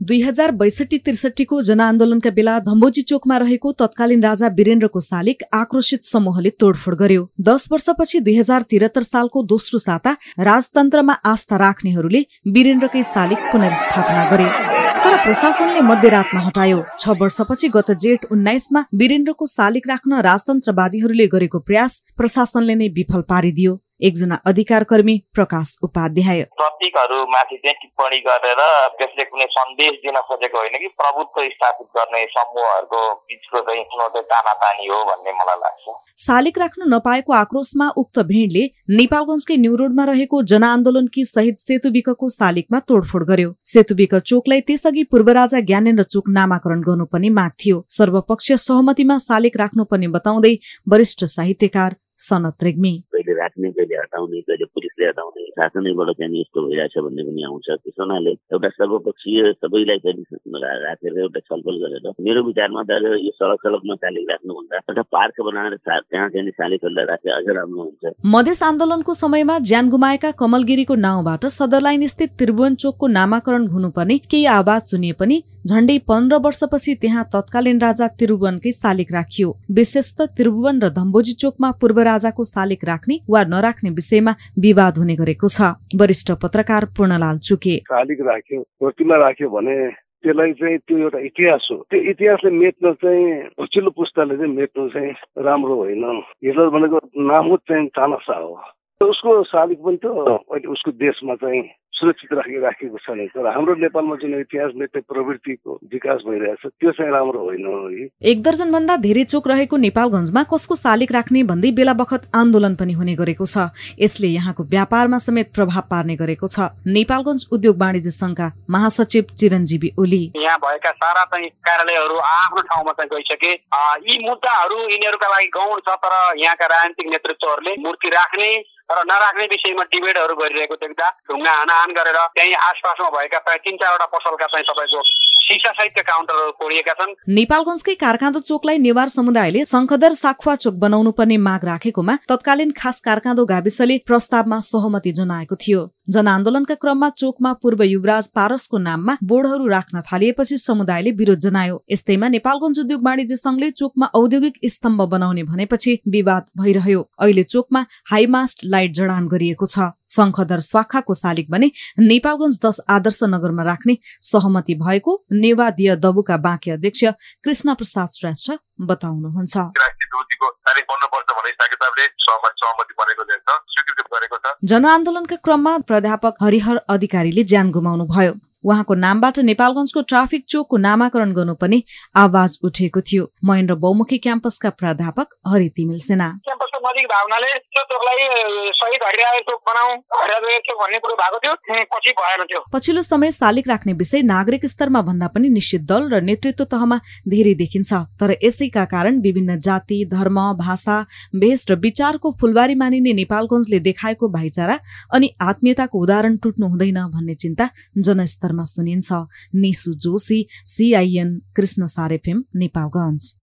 दुई हजार बैसठी त्रिसठीको जनआन्दोलनका बेला धम्बोजी चोकमा रहेको तत्कालीन राजा वीरेन्द्रको शालिक आक्रोशित समूहले तोडफोड गर्यो। दश वर्षपछि दुई हजार त्रिहत्तर सालको दोस्रो साता राजतन्त्रमा आस्था राख्नेहरूले वीरेन्द्रकै शालिक पुनर्स्थापना गरे। तर प्रशासनले मध्यरातमा हटायो। छ वर्षपछि गत जेठ उन्नाइसमा वीरेन्द्रको शालिक राख्न राजतन्त्रवादीहरूले गरेको प्रयास प्रशासनले नै विफल पारिदियो। एकजना अधिकार कर्मी प्रकाश उपाध्याय। प्रतीकहरूमाथि चाहिँ टिप्पणी गरेर त्यसले कुनै सन्देश दिन खोजेको होइन कि प्रभुत्व स्थापित गर्ने समूहहरूको बिचको चाहिँ तानातानी हो भन्ने मलाई लाग्छ। शालिक राख्न नपाएको आक्रोशमा उक्त भिडले नेपालगञ्जकै न्यू रोडमा रहेको जनआन्दोलनकी शहीद सेतुबिकको शालिकमा तोडफोड गर्यो। सेतुबिक चोकलाई त्यसअघि पूर्व राजा ज्ञानेन्द्र चोक नामाकरण गर्नुपर्ने माग थियो। सर्वपक्षीय सहमतिमा शालिक राख्नुपर्ने बताउँदै वरिष्ठ साहित्यकार सनत रेग्मी। राख्ने कहिले हटाउने कहिले पुलिसले हटाउने शासनैबाट चाहिँ यस्तो भइरहेछ भन्ने पनि आउँछ। त्यस हुनाले एउटा सर्वपक्षीय सबैलाई चाहिँ राखेर एउटा छलफल गरेर मेरो विचारमा त यो सडक सडकमा शालिक राख्नुभन्दा एउटा पार्क बनाएर त्यहाँ चाहिँ शालिकहरूलाई राखे अझ राम्रो हुन्छ। मधेस आन्दोलनको समयमा ज्यान गुमाएका कमलगिरीको नाउँबाट सदरलाइन स्थित त्रिभुवन चोकको नामाकरण हुनुपर्ने केही आवाज सुनिए पनि झण्डै पन्ध्र वर्षपछि त्यहाँ तत्कालीन राजा त्रिभुवनकै शालिक राखियो। विशेष त त्रिभुवन र धम्बोजी चोकमा पूर्व राजाको शालिक राख्ने वा नराख्ने विषयमा विवाद हुने गरेको छ। वरिष्ठ पत्रकार पूर्णलाल चुके। शालिक राख्यो राख्यो भने त्यसलाई चाहिँ त्यो एउटा इतिहास हो। त्यो इतिहासले मेट्न चाहिँ पछिल्लो पुस्ताले चाहिँ मेट्नु चाहिँ राम्रो होइन। हिटलर भनेको नामुद चाहिँ तानासा हो। उसको शालिक पनि त अहिले उसको देशमा चाहिँ सुरक्षित राखि राखेको छ तर हाम्रो नेपालमा जुन इतिहास मेट्ने प्रवृत्तिको विकास भइरहेछ त्यो चाहिँ राम्रो होइन एक दर्जन भन्दा धेरै चोक रहेको नेपालगञ्जमा कसको शालिक राख्ने भन्दै बेला बखत आन्दोलन पनि हुने गरेको छ। यसले यहाँको व्यापारमा समेत प्रभाव पार्ने गरेको छ। नेपालगञ्ज उद्योग वाणिज्य संघका महासचिव चिरञ्जीवी ओली। यहाँ भएका सारा चाहिँ कार्यालयहरू आफ्नो ठाउँमा चाहिँ गइसके। यी मुद्दाहरू यिनीहरूका लागि गौण छ तर यहाँका राजनीतिक नेतृत्वहरूले मूर्ति राख्ने र नराख्ने विषयमा डिबेटहरू गरिरहेको देख्दा ढुङ्गा हानाहान गरेर त्यही आसपासमा भएका प्रायः तिन चारवटा पसलका चाहिँ तपाईँको नेपालगञ्जकै कारकाँदो चोकलाई नेवार समुदायले शङ्खदर साखुवा चोक बनाउनु पर्ने माग राखेकोमा तत्कालीन खास कारकाँदो गाविसले प्रस्तावमा सहमति जनाएको थियो। जनआन्दोलनका क्रममा चोकमा पूर्व युवराज पारसको नाममा बोर्डहरू राख्न थालिएपछि समुदायले विरोध जनायो। यस्तैमा नेपालगञ्ज उद्योग वाणिज्य संघले चोकमा औद्योगिक स्तम्भ बनाउने भनेपछि विवाद भइरह्यो। अहिले चोकमा हाइमास्ट लाइट जडान गरिएको छ। शङ्खदर स्वाखाको शालिक भने नेपालगञ्ज दश आदर्श नगरमा राख्ने सहमति भएको नेवादीय दबुका बाँकी अध्यक्ष कृष्ण प्रसाद श्रेष्ठ बताउनुहुन्छ। जनआन्दोलनका क्रममा प्राध्यापक हरिहर अधिकारीले ज्यान गुमाउनु भयो उहाँको नामबाट नेपालगञ्जको ट्राफिक चोकको नामाकरण गर्नुपर्ने आवाज उठेको थियो। महेन्द्र बहुमुखी क्याम्पसका प्राध्यापक हरि तिमिल सेना नजिक भावनाले त्यो चोकलाई शहीद हरिराज चोक बनाऊ हरिराज चोक भन्ने कुरो भएको थियो पछि भएन थियो पछिल्लो समय शालिक राख्ने विषय नागरिक स्तरमा भन्दा पनि निश्चित दल र नेतृत्व तहमा धेरै देखिन्छ। तर यसैका कारण विभिन्न जाति धर्म भाषा भेष र विचारको फुलबारी मानिने नेपालगञ्जले देखाएको भाइचारा अनि आत्मीयताको उदाहरण टुट्नु हुँदैन भन्ने चिन्ता जनस्तरमा सुनिन्छ। निसु जोशी सिआइएन कृष्ण सारेफेम नेपालगञ्ज।